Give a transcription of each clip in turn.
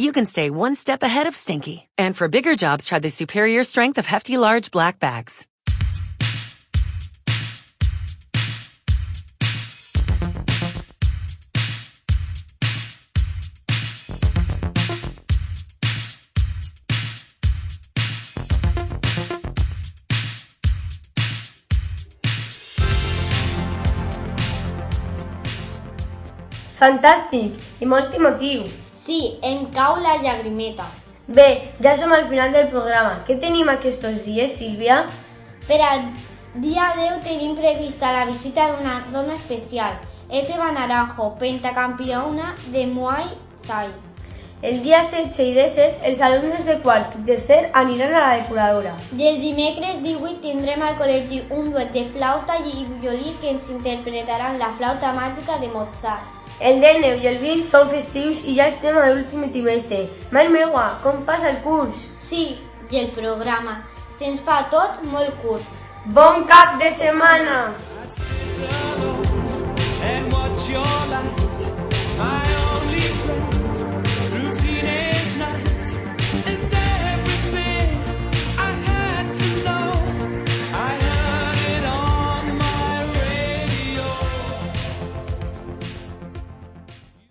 you can stay one step ahead of stinky. And for bigger jobs, try the superior strength of Hefty Large Black Bags. Fantàstic i molt emotiu. Sí, em cau la llagrimeta. Bé, ja som al final del programa. Què tenim aquests dies, Sílvia? Per al dia 10 tenim prevista la visita d'una dona especial. Eva Naranjo, pentacampiona de Muay Thai. El dia 16 i 17, els alumnes de quart i tercer aniran a la depuradora. I el dimecres 18 tindrem al col·legi un duet de flauta i violí que ens interpretaran la flauta màgica de Mozart. El 19 i el 20 són festius i ja estem a l'últim trimestre. Mare meua, com passa el curs? Sí, i el programa. Se'ns fa tot molt curt. Bon cap de setmana!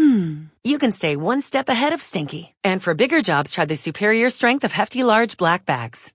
hmm, you can stay one step ahead of stinky. And for bigger jobs, try the superior strength of Hefty Large Black Bags.